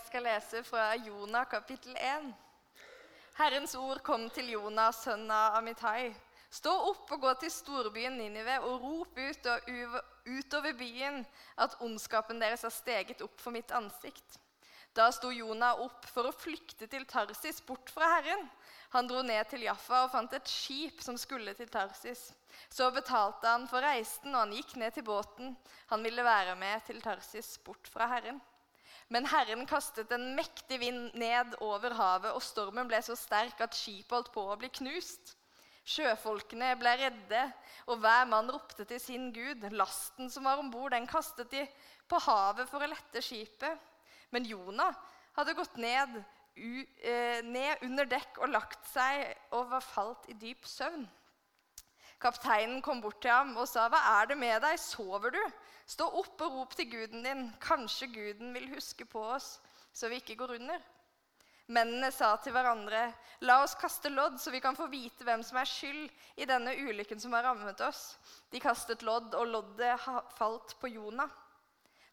Jeg skal lese fra Jonah kapittel 1. Herrens ord kom til Jonah, sønn av Amitai. Stå opp og gå til storbyen Ninive og rop ut og utover byen at ondskapen deres har steget opp for mitt ansikt. Da sto Jonah opp for å flykte til Tarsis, bort fra Herren. Han dro ned til Jaffa og fant et skip som skulle til Tarsis. Så betalte han for reisen, og han gikk ned til båten. Han ville være med til Tarsis, bort fra Herren. Men Herren kastet en mektig vind ned over havet, og stormen ble så sterk at skipet holdt på å bli knust. Sjøfolkene ble redde, og hver mann ropte til sin gud. Lasten som var om bord, den kastet de på havet for å lette skipet. Men Jonah hadde gått ned, u, eh, ned under dekk og lagt seg og var falt i dyp søvn. Kapteinen kom bort til ham og sa, 'Hva er det med deg? Sover du?' Stå opp og rop til guden din. Kanskje guden vil huske på oss, så vi ikke går under. Mennene sa til hverandre, la oss kaste lodd, så vi kan få vite hvem som er skyld i denne ulykken som har rammet oss. De kastet lodd, og loddet falt på Jonah.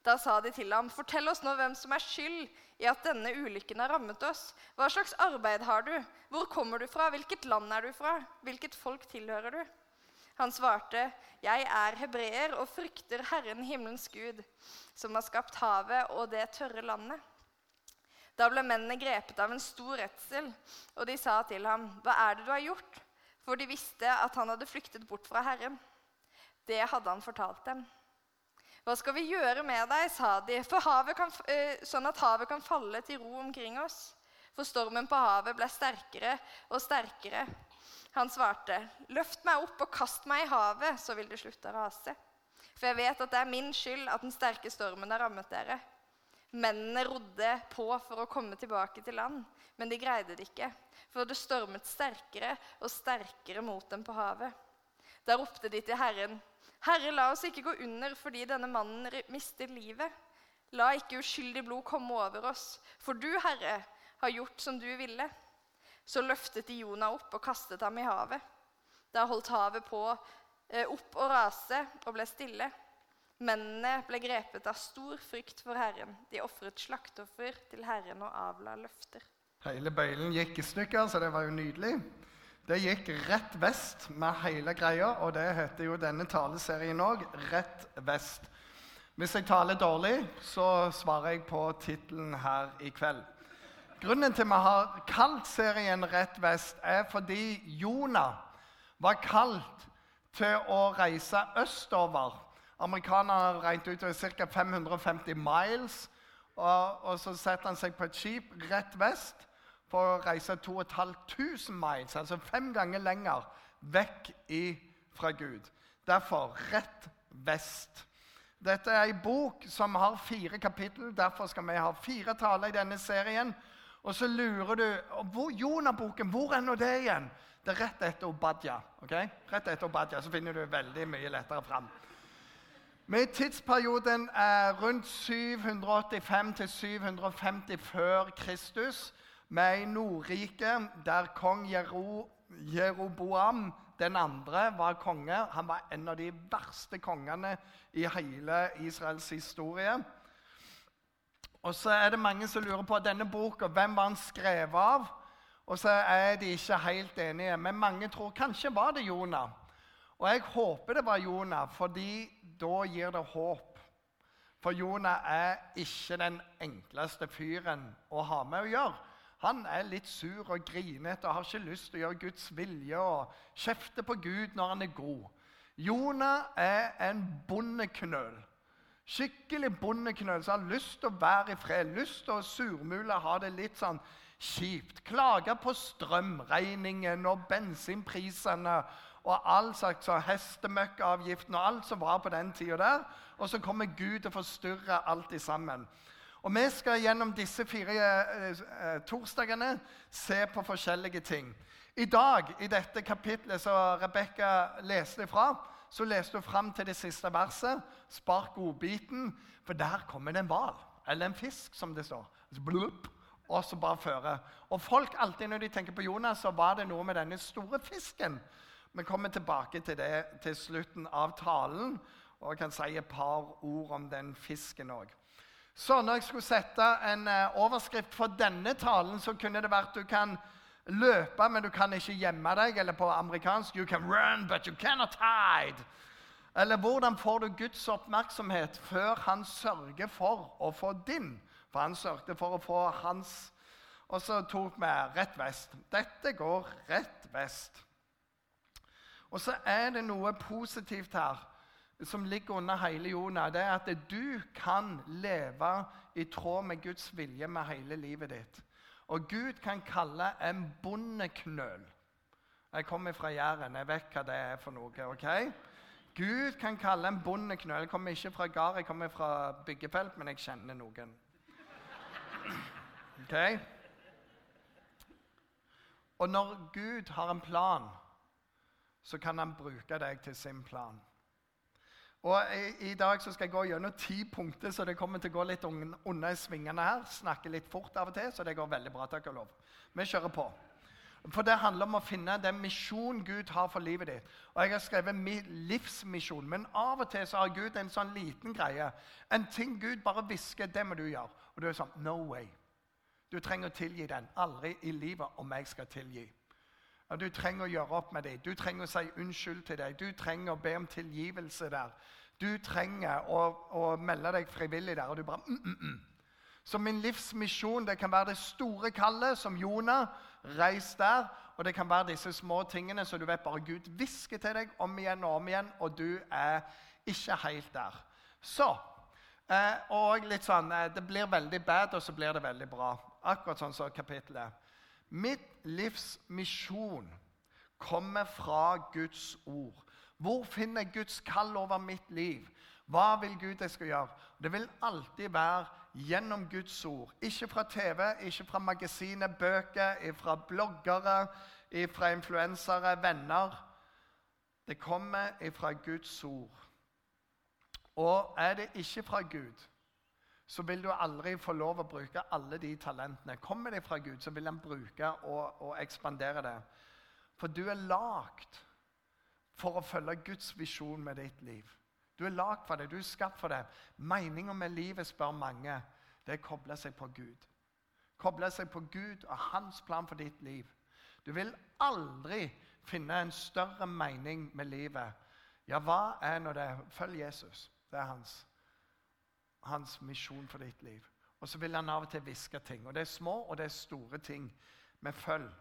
Da sa de til ham, fortell oss nå hvem som er skyld i at denne ulykken har rammet oss. Hva slags arbeid har du? Hvor kommer du fra? Hvilket land er du fra? Hvilket folk tilhører du? Han svarte, 'Jeg er hebreer og frykter Herren himmelens Gud, som har skapt havet og det tørre landet.' Da ble mennene grepet av en stor redsel, og de sa til ham, 'Hva er det du har gjort?' For de visste at han hadde flyktet bort fra Herren. Det hadde han fortalt dem. 'Hva skal vi gjøre med deg?' sa de, kan, eh, sånn at havet kan falle til ro omkring oss. For stormen på havet ble sterkere og sterkere. Han svarte, 'Løft meg opp og kast meg i havet, så vil det slutte å rase.' For jeg vet at det er min skyld at den sterke stormen har rammet dere. Mennene rodde på for å komme tilbake til land, men de greide det ikke, for det stormet sterkere og sterkere mot dem på havet. Da ropte de til Herren, 'Herre, la oss ikke gå under fordi denne mannen mister livet.' 'La ikke uskyldig blod komme over oss, for du, Herre, har gjort som du ville.' Så løftet de Jonah opp og kastet ham i havet. Da holdt havet på eh, opp å rase og ble stille. Mennene ble grepet av stor frykt for Herren. De ofret slakteoffer til Herren og avla løfter. Hele bøylen gikk i stykker, så det var jo nydelig. Det gikk rett vest med hele greia, og det heter jo denne taleserien òg Rett vest. Hvis jeg taler dårlig, så svarer jeg på tittelen her i kveld. Grunnen til at vi har kalt serien Rett vest, er fordi Jonah var kalt til å reise østover. Amerikanerne regnet ut ca. 550 miles. Og, og, så setter han seg på et skip rett vest for å reise 2500 miles, altså fem ganger lenger, vekk fra Gud. Derfor rett vest. Dette er ei bok som har fire kapittel. Derfor skal vi ha fire taler i denne serien. Og så lurer du hvor, Jonah-boken, hvor er nå det igjen? Det er rett etter Obadja. Okay? Rett etter Obadja, Så finner du veldig mye lettere fram. Med tidsperioden er rundt 785 til 750 før Kristus, med i Nordrike der kong Jero, Jeroboam den andre var konge. Han var en av de verste kongene i hele Israels historie. Og så er det mange som lurer på denne boka, hvem var den skrevet av? Og så er de ikke helt enige. Men mange tror kanskje var det Jonah. Og jeg håper det var Jonah, fordi da gir det håp. For Jonah er ikke den enkleste fyren å ha med å gjøre. Han er litt sur og grinete og har ikke lyst til å gjøre Guds vilje og kjefte på Gud når han er god. Jonah er en bondeknøl. Skikkelig bondeknøl som har lyst til å være i fred, lyst til å surmule, ha det litt sånn kjipt. Klage på strømregningen og bensinprisene og all slags hestemøkkavgiften og alt som var på den tida der. Og så kommer Gud og forstyrrer alt i sammen. Og Vi skal gjennom disse fire eh, eh, torsdagene se på forskjellige ting. I dag, i dette kapitlet som Rebekka leste ifra, så leste hun fram til det siste verset. Spark godbiten, for der kommer det en hval. Eller en fisk, som det står. Blup, og så bare føre. Og folk alltid når de tenker på Jonas, så var det noe med denne store fisken. Vi kommer tilbake til det til slutten av talen, og jeg kan si et par ord om den fisken òg. Så når jeg skulle sette en eh, overskrift for denne talen, så kunne det vært du kan løpe, men du kan ikke gjemme deg. Eller på amerikansk You can run, but you cannot hide. Eller hvordan får du Guds oppmerksomhet før han sørger for å få din? For han sørget for å få hans. Og så tok vi rett vest. Dette går rett vest. Og så er det noe positivt her som ligger under hele Jonah. Det er at du kan leve i tråd med Guds vilje med hele livet ditt. Og Gud kan kalle en bondeknøl Jeg kommer fra Jæren, jeg vet hva det er for noe. ok? Gud kan kalle en bondeknøl Jeg kommer ikke fra gard, jeg kommer fra byggefelt, men jeg kjenner noen. Ok? Og når Gud har en plan, så kan han bruke deg til sin plan. Og i, i, dag skal jeg gå gjennom ti punkter, så det kommer til å gå litt under svingene her. Snakke litt fort av og til, så det går veldig bra. takk og lov. Vi kjører på. For det handler om å finne den misjonen Gud har for livet ditt. Og Jeg har skrevet livsmisjon, men av og til så har Gud en sånn liten greie. En ting Gud bare hvisker, det må du gjøre. Og du er sånn No way. Du trenger å tilgi den. Aldri i livet om jeg skal tilgi. Og du trenger å gjøre opp med dem. Du trenger å si unnskyld til dem. Du trenger å be om tilgivelse der. Du trenger å, å melde deg frivillig der. Og du bare mm, mm, mm. Så min livsmisjon det kan være det store kallet, som Jonah. Reis der. Og det kan være disse små tingene som du vet bare Gud hvisker til deg om igjen og om igjen, og du er ikke helt der. Så eh, Og litt sånn eh, Det blir veldig bad, og så blir det veldig bra. Akkurat sånn som kapittelet. Mitt livs misjon kommer fra Guds ord. Hvor finner jeg Guds kall over mitt liv? Hva vil Gud jeg skal gjøre? Det vil alltid være gjennom Guds ord. Ikke fra TV, ikke fra magasiner, bøker, fra bloggere, fra influensere, venner. Det kommer fra Guds ord. Og er det ikke fra Gud, så vil du aldri få lov å bruke alle de talentene. Kommer de fra Gud, så vil han bruke og, og ekspandere det. For du er lagd for å følge Guds visjon med ditt liv. Du er lagd for det, du er skapt for det. Meninga med livet, spør mange, det er å koble seg på Gud. Koble seg på Gud og hans plan for ditt liv. Du vil aldri finne en større mening med livet. Ja, hva er nå det? Følg Jesus. Det er hans hans misjon for ditt liv. Og så vil han av og til hviske ting. Og det er små og det er store ting. med følg.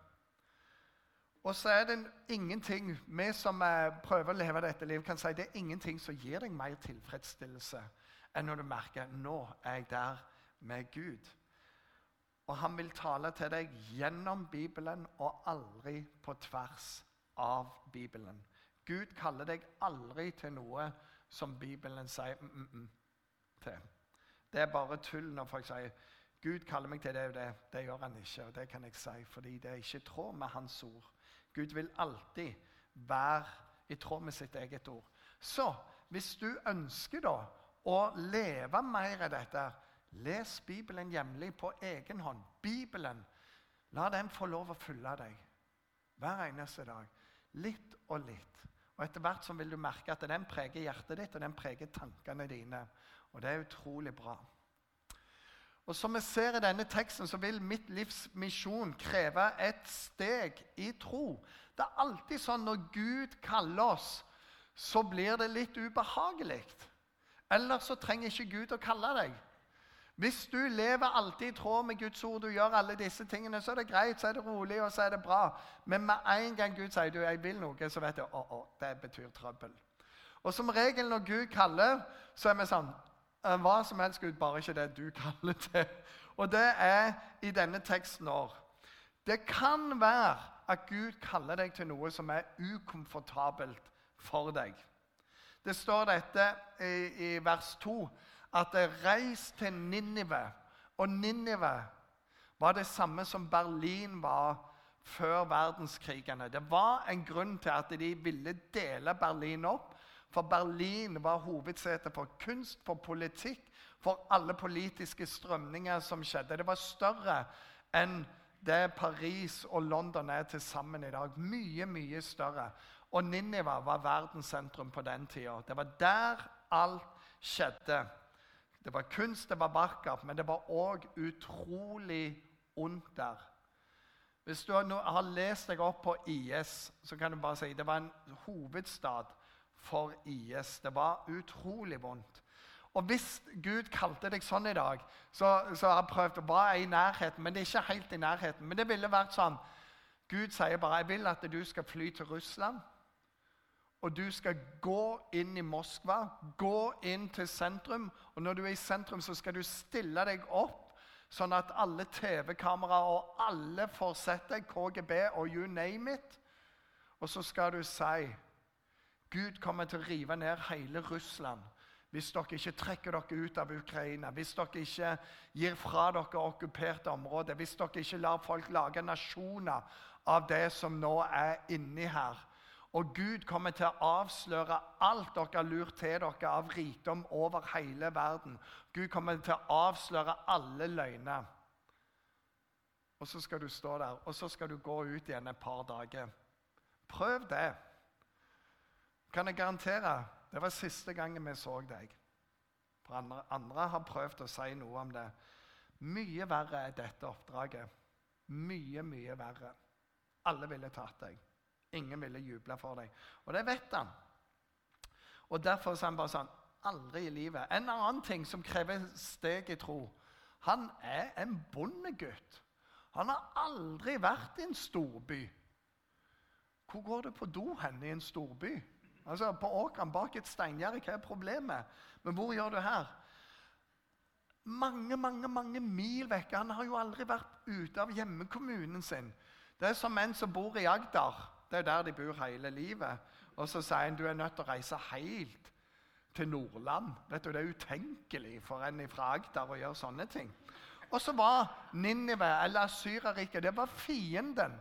Og så er det ingenting Vi som prøver å leve dette livet, kan si det er ingenting som gir deg mer tilfredsstillelse enn når du merker nå er jeg der med Gud. Og han vil tale til deg gjennom Bibelen og aldri på tvers av Bibelen. Gud kaller deg aldri til noe som Bibelen sier mm, mm, mm til. Det er bare tull når folk sier Gud kaller meg til det og det. Det gjør han ikke, og det kan jeg si, fordi det er ikke i tråd med hans ord. Gud vil alltid være i tråd med sitt eget ord. Så hvis du ønsker da å leve mer av dette, les Bibelen hjemlig på egen hånd. Bibelen, la den få lov å fylle deg hver eneste dag. Litt og litt. Og Etter hvert så vil du merke at den preger hjertet ditt og den preger tankene dine. Og det er utrolig bra. Og Som vi ser i denne teksten, så vil mitt livs misjon kreve et steg i tro. Det er alltid sånn når Gud kaller oss, så blir det litt ubehagelig. Eller så trenger ikke Gud å kalle deg. Hvis du lever alltid i tråd med Guds ord, du gjør alle disse tingene, så er det greit, så er det rolig og så er det bra. Men med en gang Gud sier du, 'jeg vil noe', så vet du at det betyr trøbbel. Og som regel når Gud kaller, så er vi sånn hva som helst, Gud, bare ikke det du kaller det. Og det er i denne teksten òg. Det kan være at Gud kaller deg til noe som er ukomfortabelt for deg. Det står dette i, i vers 2 at det reis til Ninive. Og Ninive var det samme som Berlin var før verdenskrigene. Det var en grunn til at de ville dele Berlin opp. For Berlin var hovedsete for kunst, for politikk, for alle politiske strømninger som skjedde. Det var større enn det Paris og London er til sammen i dag. Mye, mye større. Og Niniva var verdenssentrum på den tida. Det var der alt skjedde. Det var kunst, det var vakkert, men det var òg utrolig ondt der. Hvis du har lest deg opp på IS, så kan du bare si det var en hovedstad for IS. Det var utrolig vondt. Og hvis Gud kalte deg sånn i dag, så, så har jeg prøvd å være i nærheten, men det er ikke helt i nærheten. Men det ville vært sånn Gud sier bare jeg vil at du skal fly til Russland. Og du skal gå inn i Moskva, gå inn til sentrum. Og når du er i sentrum, så skal du stille deg opp sånn at alle TV-kameraer og alle får sett deg, KGB og you name it. Og så skal du si Gud kommer til å rive ned hele Russland hvis dere ikke trekker dere ut av Ukraina, hvis dere ikke gir fra dere okkuperte områder, hvis dere ikke lar folk lage nasjoner av det som nå er inni her. Og Gud kommer til å avsløre alt dere har lurt til dere av rikdom over hele verden. Gud kommer til å avsløre alle løgner. Og så skal du stå der, og så skal du gå ut igjen et par dager. Prøv det. Kan jeg garantere det var siste gangen vi så deg. For andre, andre har prøvd å si noe om det. Mye verre er dette oppdraget. Mye, mye verre. Alle ville tatt deg. Ingen ville juble for deg. Og det vet han. Og Derfor sa han bare sånn Aldri i livet. En annen ting som krever steg i tro. Han er en bondegutt. Han har aldri vært i en storby. Hvor går det på do hen i en storby? Altså På åkeren bak et steingjerde, hva er problemet? Men hvor gjør du her? Mange, mange mange mil vekk. Han har jo aldri vært ute av hjemmekommunen sin. Det er som en som bor i Agder. Det er der de bor hele livet. Og så sier han du er nødt til å reise helt til Nordland. Vet du, Det er utenkelig for en fra Agder å gjøre sånne ting. Og så var Ninive, eller Syrariket, det var fienden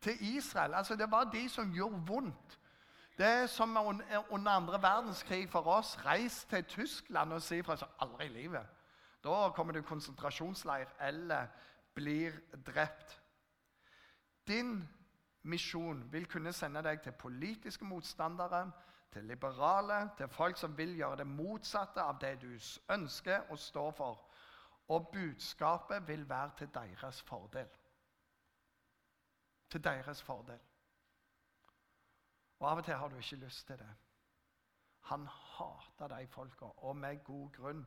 til Israel. Altså Det var de som gjorde vondt. Det er som under andre verdenskrig for oss. Reis til Tyskland og si fra seg aldri i livet. Da kommer du i konsentrasjonsleir eller blir drept. Din misjon vil kunne sende deg til politiske motstandere, til liberale, til folk som vil gjøre det motsatte av det du ønsker å stå for. Og budskapet vil være til deres fordel. Til deres fordel. Og Av og til har du ikke lyst til det. Han hater de folka, og med god grunn,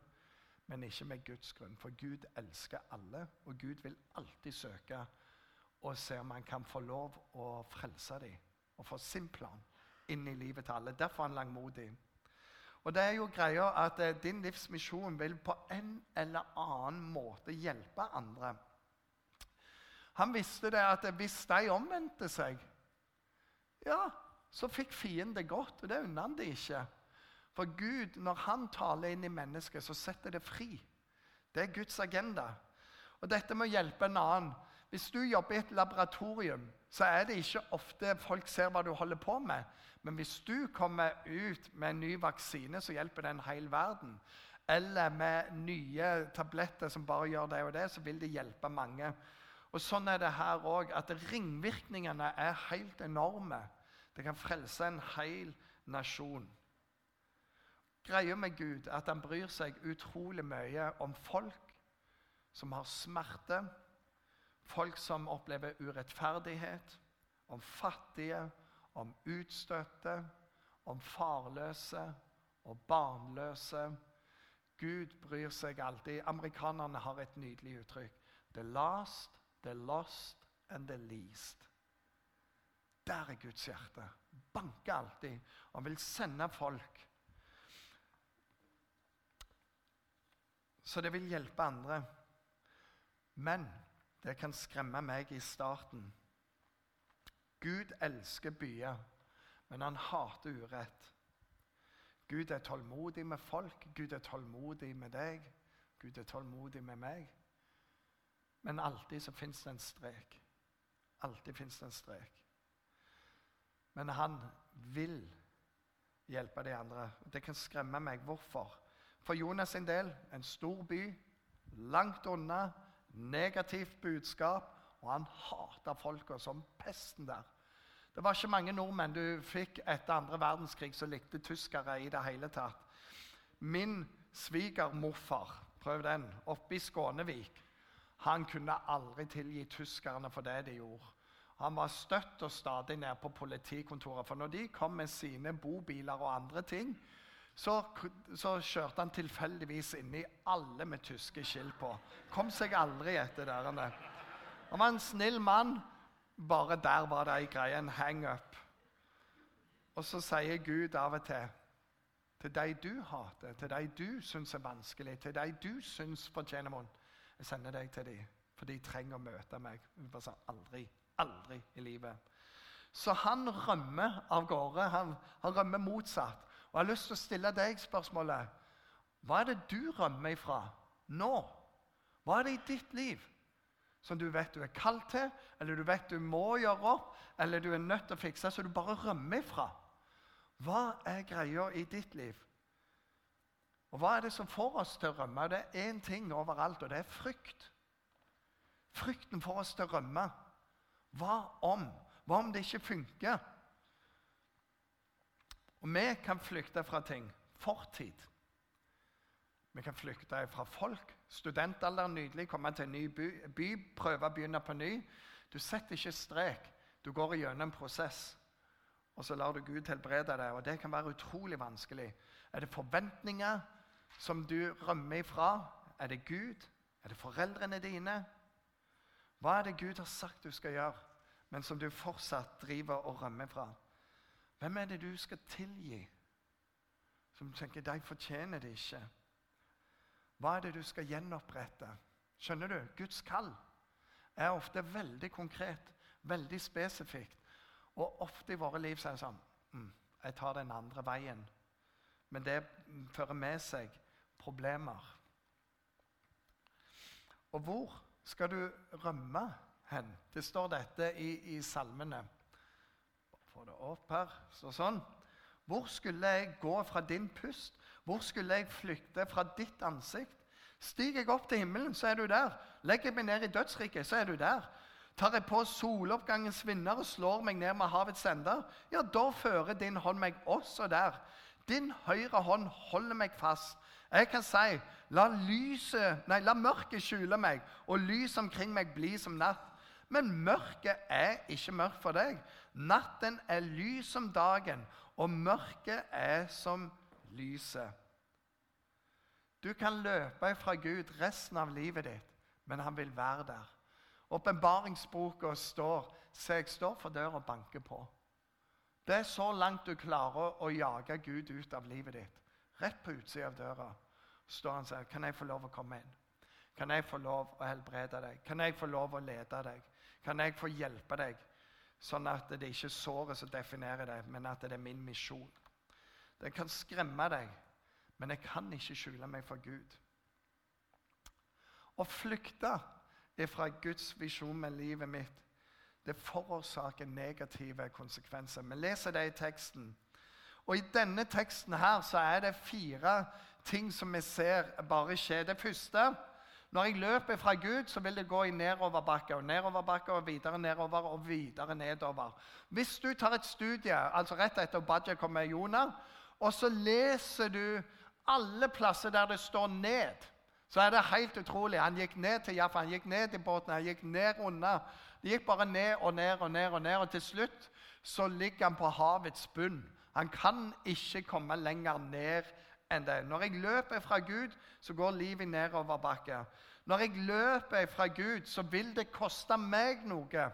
men ikke med Guds grunn. For Gud elsker alle, og Gud vil alltid søke og se om han kan få lov å frelse dem og få sin plan inn i livet til alle. Derfor er han langmodig. Og det er jo greia at eh, Din livsmisjon vil på en eller annen måte hjelpe andre. Han visste det at hvis de omvendte seg, ja, så fikk fienden det godt. Og det unner han det ikke. For Gud, når han taler inn i mennesket, så setter det fri. Det er Guds agenda. Og dette med å hjelpe en annen Hvis du jobber i et laboratorium, så er det ikke ofte folk ser hva du holder på med. Men hvis du kommer ut med en ny vaksine, så hjelper det en hel verden. Eller med nye tabletter som bare gjør det og det, så vil det hjelpe mange. Og Sånn er det her òg, at ringvirkningene er helt enorme. Det kan frelse en hel nasjon. Greia med Gud er at han bryr seg utrolig mye om folk som har smerte, folk som opplever urettferdighet, om fattige, om utstøtte, om farløse og barnløse. Gud bryr seg alltid. Amerikanerne har et nydelig uttrykk. The last, the lost and the least. Der er Guds hjerte. Banker alltid og vil sende folk. Så det vil hjelpe andre. Men det kan skremme meg i starten. Gud elsker byer, men han hater urett. Gud er tålmodig med folk, Gud er tålmodig med deg, Gud er tålmodig med meg. Men alltid så fins det en strek. Alltid fins det en strek. Men han vil hjelpe de andre. Det kan skremme meg. Hvorfor? For Jonas sin del en stor by, langt unna, negativt budskap, og han hata folka som pesten der. Det var ikke mange nordmenn du fikk etter andre verdenskrig som likte tyskere i det hele tatt. Min svigermorfar, prøv den, oppe i Skånevik, han kunne aldri tilgi tyskerne for det de gjorde. Han var støtt og stadig nede på politikontoret. For når de kom med sine bobiler og andre ting, så, så kjørte han tilfeldigvis inn i alle med tyske skilt på. Kom seg aldri etter der. Han var en snill mann. Bare der var det ei greie, en hang-up. Og så sier Gud av og til til de du hater, til de du syns er vanskelig, til de du syns fortjener vondt Jeg sender deg til dem, for de trenger å møte meg. Bare sa aldri, aldri i livet. Så han rømmer av gårde. Han, han rømmer motsatt. Og jeg har lyst til å stille deg spørsmålet Hva er det du rømmer ifra nå? Hva er det i ditt liv som du vet du er kalt til, eller du vet du må gjøre opp, eller du er nødt til å fikse, så du bare rømmer ifra? Hva er greia i ditt liv? Og hva er det som får oss til å rømme? Det er én ting overalt, og det er frykt. Frykten får oss til å rømme. Hva om? Hva om det ikke funker? Og vi kan flykte fra ting. Fortid. Vi kan flykte fra folk. Studentalder, nydelig. Komme til en ny by, by prøve å begynne på ny. Du setter ikke strek. Du går gjennom en prosess. Og så lar du Gud helbrede deg. Og det kan være utrolig vanskelig. Er det forventninger som du rømmer ifra? Er det Gud? Er det foreldrene dine? Hva er det Gud har sagt du skal gjøre, men som du fortsatt driver og rømmer fra? Hvem er det du skal tilgi, som du tenker de fortjener det ikke? Hva er det du skal gjenopprette? Skjønner du? Guds kall er ofte veldig konkret, veldig spesifikt. Og ofte i våre liv så er det sånn mm, Jeg tar den andre veien. Men det fører med seg problemer. Og hvor skal du rømme hen? Det står dette i, i salmene. Få det opp her. Så sånn. Hvor skulle jeg gå fra din pust? Hvor skulle jeg flykte fra ditt ansikt? Stiger jeg opp til himmelen, så er du der. Legger jeg meg ned i dødsriket, så er du der. Tar jeg på soloppgangens vinner og slår meg ned med havets ender, ja, da fører din hånd meg også der. Din høyre hånd holder meg fast. Jeg kan si, la, lyset, nei, la mørket skjule meg, og lys omkring meg bli som natt. Men mørket er ikke mørkt for deg. Natten er lys som dagen, og mørket er som lyset. Du kan løpe fra Gud resten av livet ditt, men han vil være der. Åpenbaringsboka står Se, jeg står for døra og banker på. Det er så langt du klarer å jage Gud ut av livet ditt. Rett på utsida av døra står han og sier, 'Kan jeg få lov å komme inn?' Kan jeg få lov å helbrede deg? Kan jeg få lov å lede deg? Kan jeg få hjelpe deg? Sånn at det ikke er såret som definerer deg, men at det er min misjon. Det kan skremme deg, men jeg kan ikke skjule meg for Gud. Å flykte fra Guds visjon med livet mitt, det forårsaker negative konsekvenser. Vi leser det i teksten. Og I denne teksten her så er det fire ting som vi ser bare skje. Det første når jeg løper fra Gud, så vil det gå i nedoverbakke og nedoverbakke og videre nedover og videre nedover. Hvis du tar et studie, altså rett etter Obadja kom med Jonah, og så leser du alle plasser der det står 'ned', så er det helt utrolig. Han gikk ned til Jaffa, han gikk ned i båten, han gikk ned unna. Det gikk bare ned og ned og ned, og ned, og til slutt så ligger han på havets bunn. Han kan ikke komme lenger ned enn det. Når jeg løper fra Gud, så går livet nedoverbakke. Når jeg løper fra Gud, så vil det koste meg noe.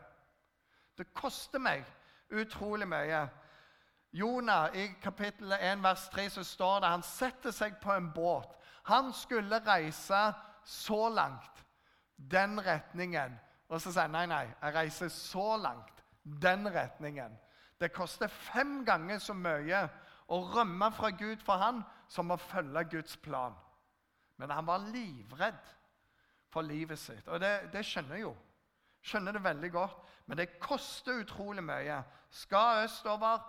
Det koster meg utrolig mye. Jonah i kapittel 1 vers 3 så står det han setter seg på en båt. Han skulle reise så langt, den retningen. Og så sier han nei, nei, jeg reiser så langt, den retningen. Det koster fem ganger så mye å rømme fra Gud for han som å følge Guds plan. Men han var livredd for livet sitt. Og det, det skjønner jeg jo. Skjønner det veldig godt. Men det koster utrolig mye. Skal østover,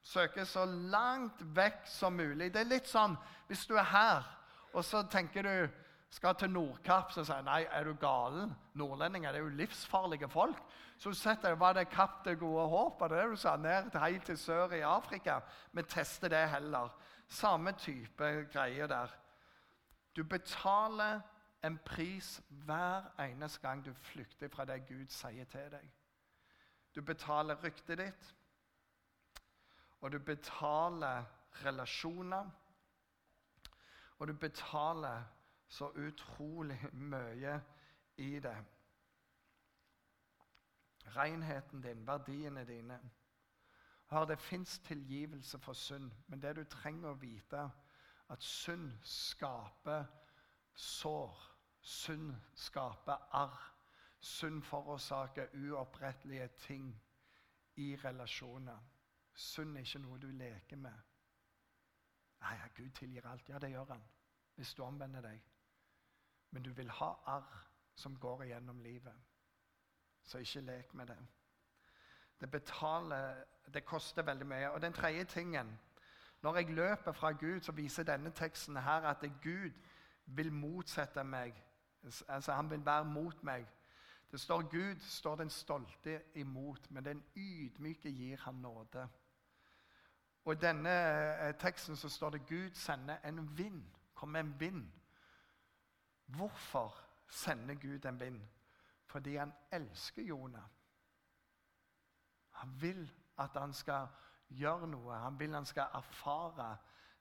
søke så langt vekk som mulig. Det er litt sånn hvis du er her, og så tenker du skal til Nordkapp, så sier jeg nei, er du galen? Nordlendinger det er jo livsfarlige folk. Så setter jeg, var det Kapp det gode håp? Var det det du sa? Ned helt til sør i Afrika? Vi tester det heller. Samme type greier der. Du betaler en pris hver eneste gang du flykter fra det Gud sier til deg. Du betaler ryktet ditt, og du betaler relasjoner. Og du betaler så utrolig mye i det. Renheten din, verdiene dine. Hør, det fins tilgivelse for synd, men det du trenger å vite, at synd skaper sår. Synd skaper arr. Synd forårsaker uopprettelige ting i relasjoner. Synd er ikke noe du leker med. Nei, Gud tilgir alt. Ja, det gjør han hvis du omvender deg. Men du vil ha arr som går igjennom livet. Så ikke lek med det. Det betaler Det koster veldig mye. Og den tredje tingen Når jeg løper fra Gud, så viser denne teksten her at Gud vil motsette meg. Altså, Han vil være mot meg. Det står Gud står den stolte imot, men den ydmyke gir han nåde. Og I denne eh, teksten så står det Gud sender en vind. Kom med en vind. Hvorfor sender Gud en vind? Fordi han elsker Jonah. Han vil at han skal gjøre noe. Han vil han skal erfare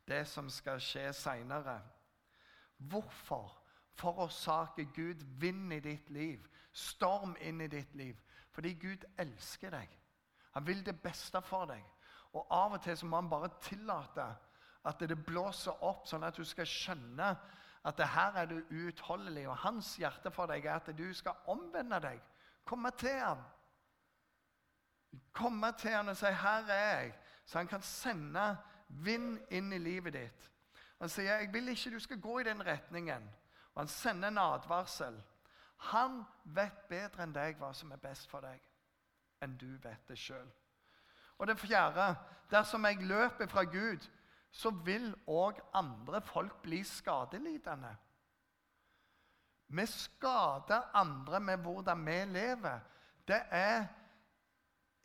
det som skal skje seinere. Hvorfor forårsaker Gud vind i ditt liv, storm inn i ditt liv? Fordi Gud elsker deg. Han vil det beste for deg. Og av og til så må han bare tillate at det blåser opp, sånn at du skal skjønne at det her er du uutholdelig. Og hans hjerte for deg er at du skal omvende deg. Komme til ham. Komme til ham og si 'Her er jeg', så han kan sende vind inn i livet ditt. Han sier 'Jeg vil ikke du skal gå i den retningen'. Og han sender en advarsel. Han vet bedre enn deg hva som er best for deg, enn du vet det sjøl. Og det fjerde dersom jeg løper fra Gud, så vil òg andre folk bli skadelidende. Vi skader andre med hvordan vi lever. Det er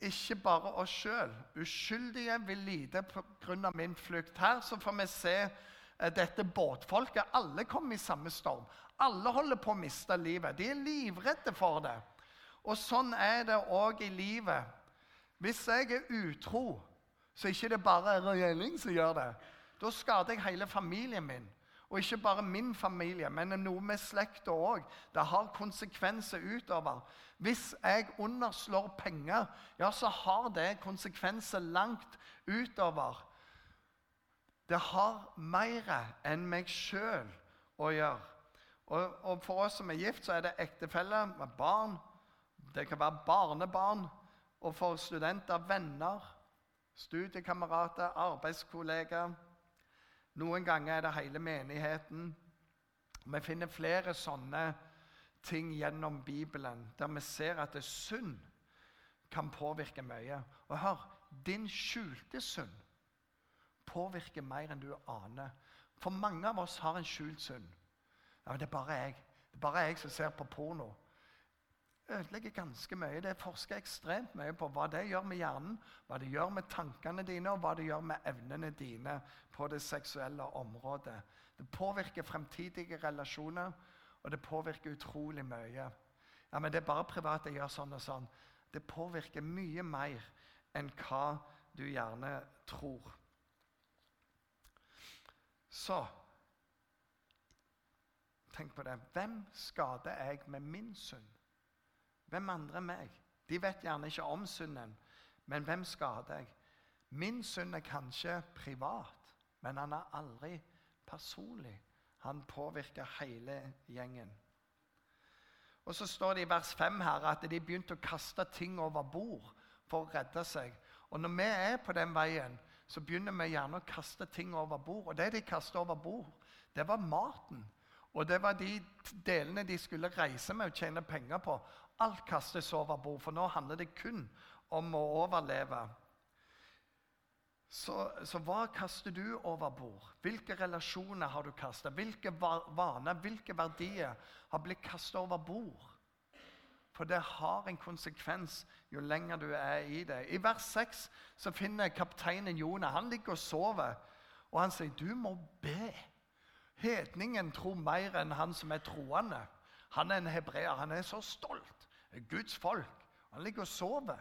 ikke bare oss sjøl. Uskyldige vil lide pga. min flukt. Her så får vi se eh, dette båtfolket. Alle kommer i samme storm. Alle holder på å miste livet. De er livredde for det. Og sånn er det òg i livet. Hvis jeg er utro, så ikke det bare er regjering som gjør det. Da skader jeg hele familien min. Og ikke bare min familie, men noe med slekta òg. Det har konsekvenser utover. Hvis jeg underslår penger, ja, så har det konsekvenser langt utover. Det har mer enn meg sjøl å gjøre. Og, og, for oss som er gift, så er det ektefelle med barn. Det kan være barnebarn. Og for studenter venner, studiekamerater, arbeidskollegaer. Noen ganger er det hele menigheten. Vi finner flere sånne ting gjennom Bibelen der vi ser at synd kan påvirke mye. Og hør din skjulte synd påvirker mer enn du aner. For mange av oss har en skjult synd. Ja, men det er bare jeg. Det er bare jeg som ser på porno ødelegger ganske mye. Det forsker ekstremt mye på hva det gjør med hjernen, hva det gjør med tankene dine, og hva det gjør med evnene dine på det seksuelle området. Det påvirker fremtidige relasjoner, og det påvirker utrolig mye. Ja, men det er bare privat jeg gjør sånn og sånn. Det påvirker mye mer enn hva du gjerne tror. Så Tenk på det. Hvem skader jeg med min synd? Hvem andre enn meg? De vet gjerne ikke om synden, men hvem skader jeg? Min synd er kanskje privat, men han er aldri personlig. Han påvirker hele gjengen. Og Så står det i vers 5 her at de begynte å kaste ting over bord for å redde seg. Og Når vi er på den veien, så begynner vi gjerne å kaste ting over bord. Og det de kastet over bord, det var maten. Og det var de delene de skulle reise med og tjene penger på. Alt kastes over bord, for nå handler det kun om å overleve. Så, så hva kaster du over bord? Hvilke relasjoner har du kastet? Hvilke vaner, hvilke verdier har blitt kastet over bord? For det har en konsekvens jo lenger du er i det. I vers 6 så finner kapteinen Jonah Han ligger og sover, og han sier, 'Du må be. Hedningen tror mer enn han som er troende. Han er en hebreer. Han er så stolt. Guds folk. Han ligger og sover.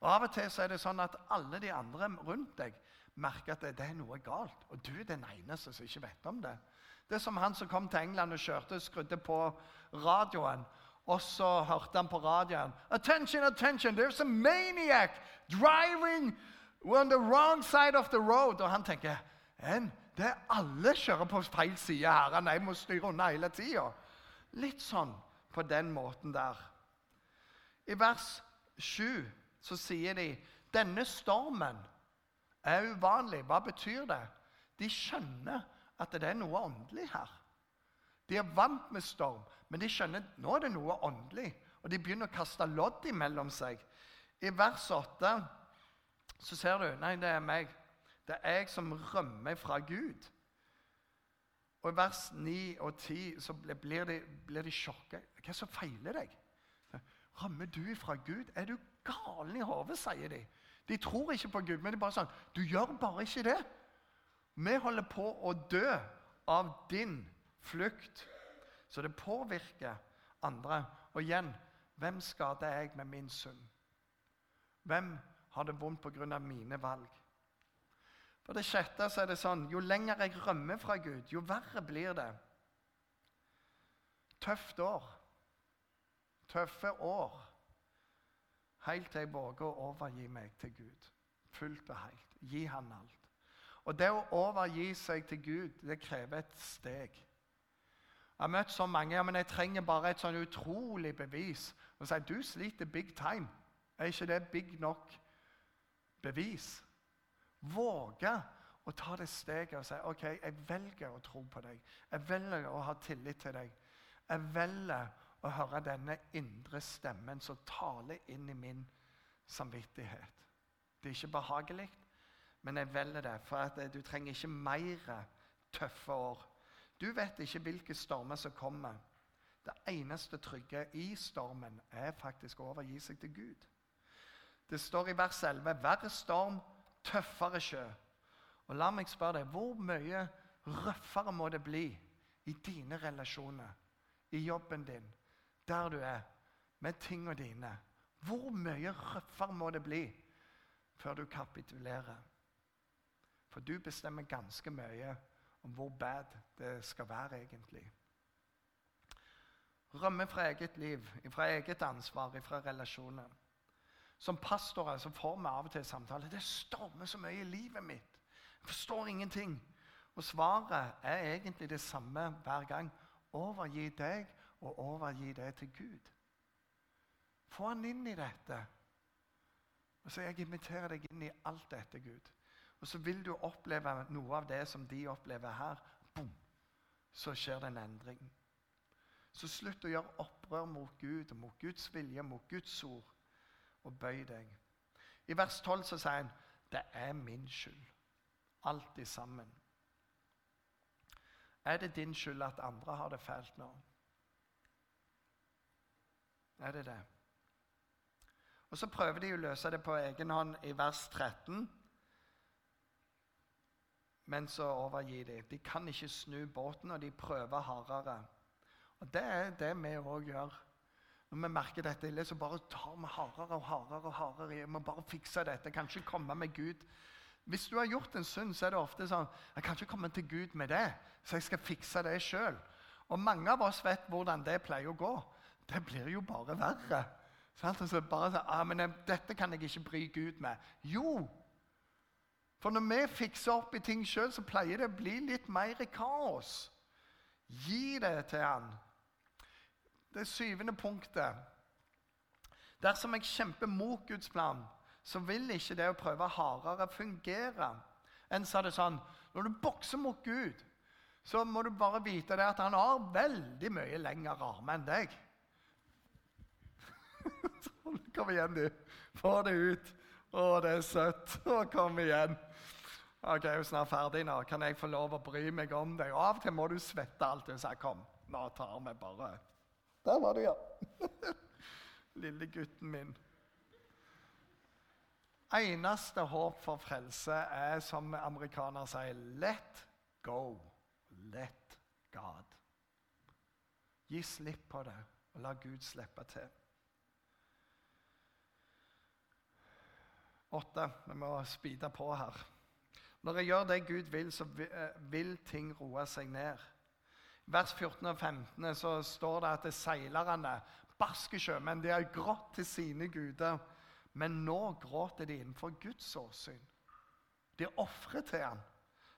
Og Av og til så er det sånn at alle de andre rundt deg merker at det, det er noe galt. Og du er den eneste som ikke vet om det. Det er som han som kom til England og kjørte, skrudde på radioen. Og så hørte han på radioen Attention, attention, there's a maniac driving on the wrong side of the road. Og han tenker en, det er alle kjører på feil side her. Jeg må styre unna hele tida. Litt sånn på den måten der. I vers 7 så sier de denne stormen er uvanlig. Hva betyr det? De skjønner at det er noe åndelig her. De er vant med storm, men de skjønner at nå er det noe åndelig. Og de begynner å kaste lodd imellom seg. I vers 8 så ser du Nei, det er meg. Det er jeg som rømmer fra Gud. Og I vers 9 og 10 så blir de, blir de sjokka. Hva som feiler deg? Rømmer du fra Gud? Er du galen i hodet, sier de. De tror ikke på Gud, men de bare sånn Du gjør bare ikke det. Vi holder på å dø av din flukt. Så det påvirker andre. Og igjen hvem skader jeg med min synd? Hvem har det vondt pga. mine valg? For det sjette så er det sånn jo lenger jeg rømmer fra Gud, jo verre blir det. Tøft år. Tøffe år. Helt til jeg våger å overgi meg til Gud. Fullt og helt. Gi Han alt. Og det å overgi seg til Gud, det krever et steg. Jeg har møtt så mange ja, men jeg trenger bare et sånn utrolig bevis. Og sier du sliter big time. Er ikke det big nok bevis? Våge å ta det steget og si ok, jeg velger å tro på deg. Jeg velger å ha tillit til deg. Jeg velger å høre denne indre stemmen som taler inn i min samvittighet. Det er ikke behagelig, men jeg velger det, for at du trenger ikke mer tøffe år. Du vet ikke hvilke stormer som kommer. Det eneste trygge i stormen er faktisk å overgi seg til Gud. Det står i vers 11 Hver storm, tøffere sjø. Og La meg spørre deg, hvor mye røffere må det bli i dine relasjoner, i jobben din, der du er, med tingene dine. Hvor mye røffere må det bli før du kapitulerer? For du bestemmer ganske mye om hvor bad det skal være egentlig. Rømme fra eget liv, fra eget ansvar, fra relasjoner. Som pastorer så får vi av og til samtale. Det stormer så mye i livet mitt. Jeg forstår ingenting. Og svaret er egentlig det samme hver gang. Overgi deg og overgi det til Gud. Få han inn i dette. Og så Jeg inviterer deg inn i alt dette, Gud. Og så vil du oppleve noe av det som de opplever her. Boom! Så skjer det en endring. Så slutt å gjøre opprør mot Gud, mot Guds vilje, mot Guds ord, og bøy deg. I vers 12 så sier han det er min skyld. Alltid sammen. Er det din skyld at andre har det fælt nå? Er det det? Og Så prøver de å løse det på egen hånd i vers 13. Men så overgir de. De kan ikke snu båten, og de prøver hardere. Og Det er det vi òg gjør. Når vi merker dette ille, så bare tar vi hardere og hardere. og hardere. i. Vi bare fikse dette. Jeg kan ikke komme med Gud. Hvis du har gjort en synd, så er det ofte sånn Jeg kan ikke komme til Gud med det, så jeg skal fikse det sjøl. Og mange av oss vet hvordan det pleier å gå det blir jo bare verre. Altså bare så, ah, men 'Dette kan jeg ikke bry Gud med.' Jo! For når vi fikser opp i ting sjøl, så pleier det å bli litt mer kaos. Gi det til han. Det syvende punktet. Dersom jeg kjemper mot Guds plan, så vil ikke det å prøve hardere fungere. En sa det sånn Når du bokser mot Gud, så må du bare vite at han har veldig mye lengre armer enn deg. Kom igjen, du. Få det ut. Å, det er søtt. Kom igjen. Ok, jeg er jo snart ferdig nå. Kan jeg få lov å bry meg om deg? Og av og til må du svette alt. Og sier, kom, nå tar vi bare Der var du, ja. Lille gutten min. Eneste håp for frelse er, som amerikanere sier, let go. let God. Gi slipp på det, og la Gud slippe til. Åtte. Vi må speede på her. Når jeg gjør det Gud vil, så eh, vil ting roe seg ned. Vers 14 og 15 så står det at det seilerne, barske sjømenn, de har grått til sine guder, men nå gråter de innenfor Guds åsyn. De ofrer til ham.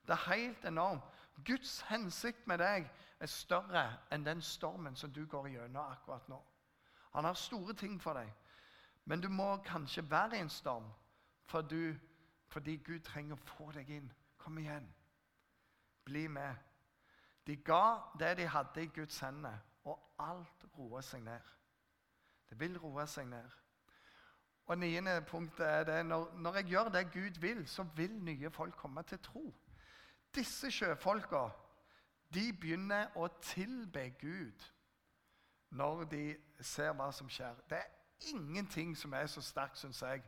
Det er helt enormt. Guds hensikt med deg er større enn den stormen som du går gjennom akkurat nå. Han har store ting for deg, men du må kanskje være i en storm for du, fordi Gud trenger å få deg inn. Kom igjen. Bli med. De ga det de hadde i Guds hender, og alt roer seg ned. Det vil roe seg ned. Og niende punktet er det når, når jeg gjør det Gud vil, så vil nye folk komme til tro. Disse sjøfolka de begynner å tilbe Gud når de ser hva som skjer. Det er ingenting som er så sterkt, syns jeg,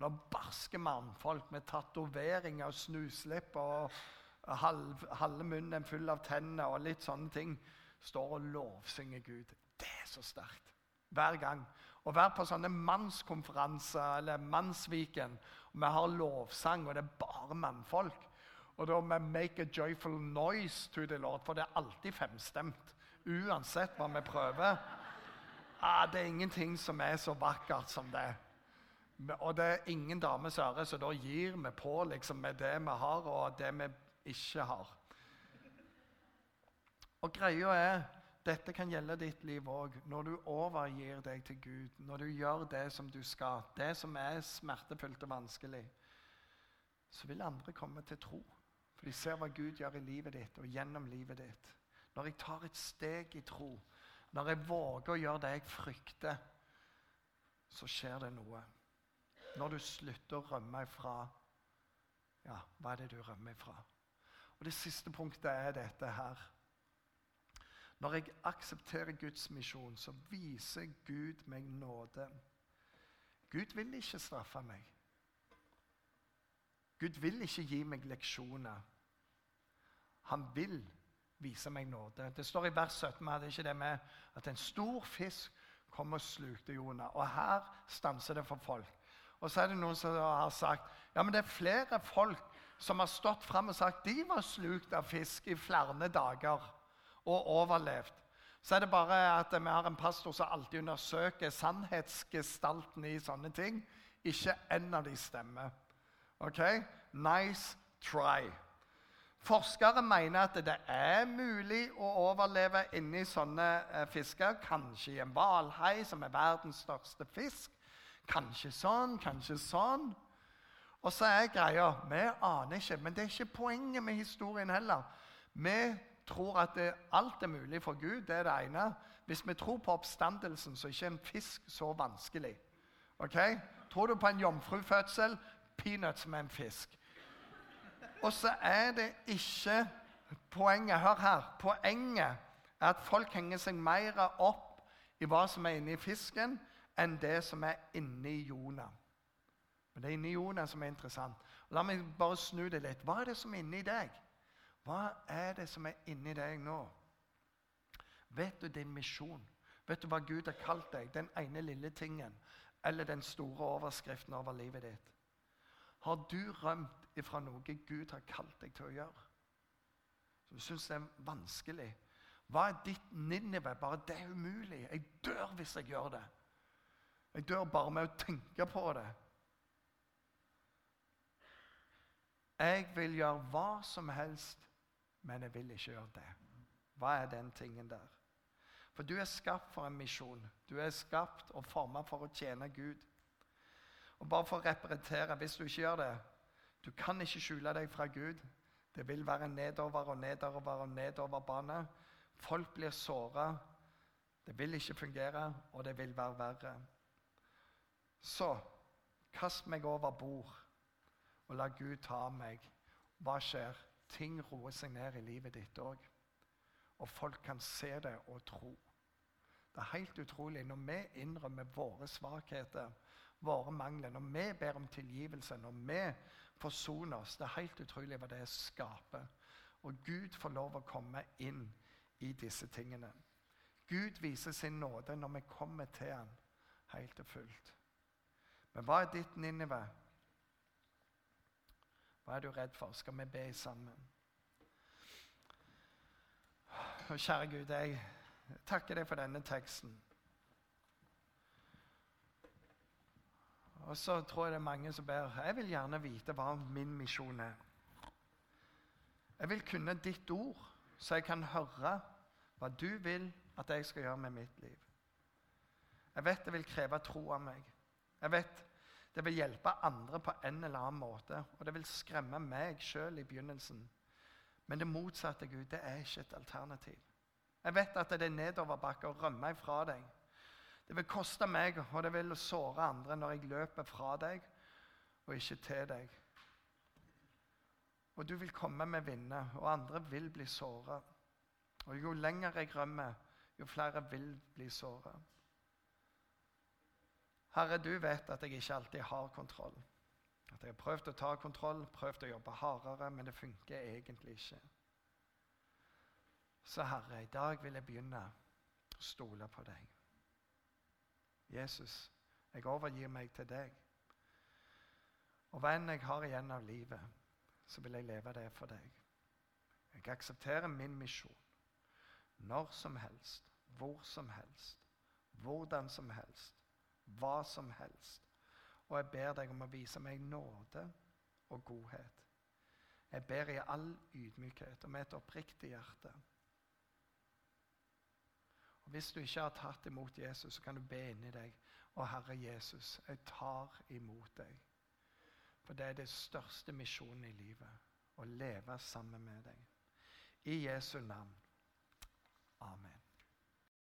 når barske mannfolk med tatoveringer og snuslipp og halv, halve munnen full av tenner og litt sånne ting står og lovsynger Gud. Det er så sterkt. Hver gang. Å være på sånne mannskonferanser eller Mannsviken, og vi har lovsang, og det er bare mannfolk Og da vi 'make a joyful noise to the Lord', for det er alltid femstemt. Uansett hva vi prøver. Ah, det er ingenting som er så vakkert som det. Og det er ingen dames øre, så da gir vi på liksom, med det vi har, og det vi ikke har. Og greia er dette kan gjelde ditt liv òg. Når du overgir deg til Gud, når du gjør det som du skal, det som er smertefullt og vanskelig, så vil andre komme til tro. For de ser hva Gud gjør i livet ditt og gjennom livet ditt. Når jeg tar et steg i tro, når jeg våger å gjøre det jeg frykter, så skjer det noe. Når du slutter å rømme ifra Ja, hva er det du rømmer ifra? Og Det siste punktet er dette her. Når jeg aksepterer Guds misjon, så viser Gud meg nåde. Gud vil ikke straffe meg. Gud vil ikke gi meg leksjoner. Han vil vise meg nåde. Det står i vers 17 hadde ikke det med at en stor fisk kom og slukte Jonah. Og her stanser det for folk. Og så er det noen som har sagt ja, men det er flere folk som har stått fram og sagt de var slukt av fisk i flere dager og overlevd. Så er det bare at vi har en pastor som alltid undersøker sannhetsgestalten i sånne ting. Ikke én av de stemmer. Ok? Nice try. Forskere mener at det er mulig å overleve inni sånne eh, fisker. Kanskje i en hvalhai, som er verdens største fisk. Kanskje sånn, kanskje sånn. Og så er greia Vi aner ikke, men det er ikke poenget med historien heller. Vi tror at det, alt er mulig for Gud. Det er det ene. Hvis vi tror på oppstandelsen, så er ikke en fisk så vanskelig. Ok? Tror du på en jomfrufødsel? Peanuts med en fisk. Og så er det ikke poenget Hør her. Poenget er at folk henger seg mer opp i hva som er inni fisken, enn det som er inni Jonah. Men det er inni Jonas som er interessant. La meg bare snu det litt. Hva er det som er inni deg? Hva er det som er inni deg nå? Vet du din misjon? Vet du hva Gud har kalt deg? Den ene lille tingen eller den store overskriften over livet ditt? Har du rømt ifra noe Gud har kalt deg til å gjøre? Som du syns er vanskelig? Hva er ditt Ninive? Bare det er umulig. Jeg dør hvis jeg gjør det. Jeg dør bare med å tenke på det. Jeg vil gjøre hva som helst, men jeg vil ikke gjøre det. Hva er den tingen der? For du er skapt for en misjon. Du er skapt og formet for å tjene Gud. Og bare for å repetere, hvis du ikke gjør det Du kan ikke skjule deg fra Gud. Det vil være nedover og nedover og nedoverbane. Folk blir såra. Det vil ikke fungere, og det vil være verre. Så kast meg over bord og la Gud ta meg. Hva skjer? Ting roer seg ned i livet ditt òg. Og folk kan se det og tro. Det er helt utrolig når vi innrømmer våre svakheter, våre mangler, når vi ber om tilgivelse, når vi forsoner oss. Det er helt utrolig hva det skaper. Og Gud får lov å komme inn i disse tingene. Gud viser sin nåde når vi kommer til ham helt og fullt. Men hva er ditt Ninive? Hva er du redd for? Skal vi be sammen? Og kjære Gud, jeg takker deg for denne teksten. Og så tror jeg det er mange som ber Jeg vil gjerne vite hva min misjon er. Jeg vil kunne ditt ord, så jeg kan høre hva du vil at jeg skal gjøre med mitt liv. Jeg vet det vil kreve tro av meg. Jeg vet det vil hjelpe andre på en eller annen måte. Og det vil skremme meg sjøl i begynnelsen. Men det motsatte, Gud, det er ikke et alternativ. Jeg vet at det er nedoverbakke å rømme ifra deg. Det vil koste meg, og det vil såre andre når jeg løper fra deg og ikke til deg. Og du vil komme med vinne, og andre vil bli såra. Og jo lenger jeg rømmer, jo flere vil bli såra. Herre, du vet at jeg ikke alltid har kontroll. At jeg har prøvd å ta kontroll, prøvd å jobbe hardere, men det funker egentlig ikke. Så Herre, i dag vil jeg begynne å stole på deg. Jesus, jeg overgir meg til deg. Og hva enn jeg har igjen av livet, så vil jeg leve det for deg. Jeg aksepterer min misjon når som helst, hvor som helst, hvordan som helst, hva som helst. Og jeg ber deg om å vise meg nåde og godhet. Jeg ber i all ydmykhet og med et oppriktig hjerte. Og Hvis du ikke har tatt imot Jesus, så kan du be inni deg. Og Herre Jesus, jeg tar imot deg. For det er det største misjonen i livet. Å leve sammen med deg. I Jesu navn. Amen.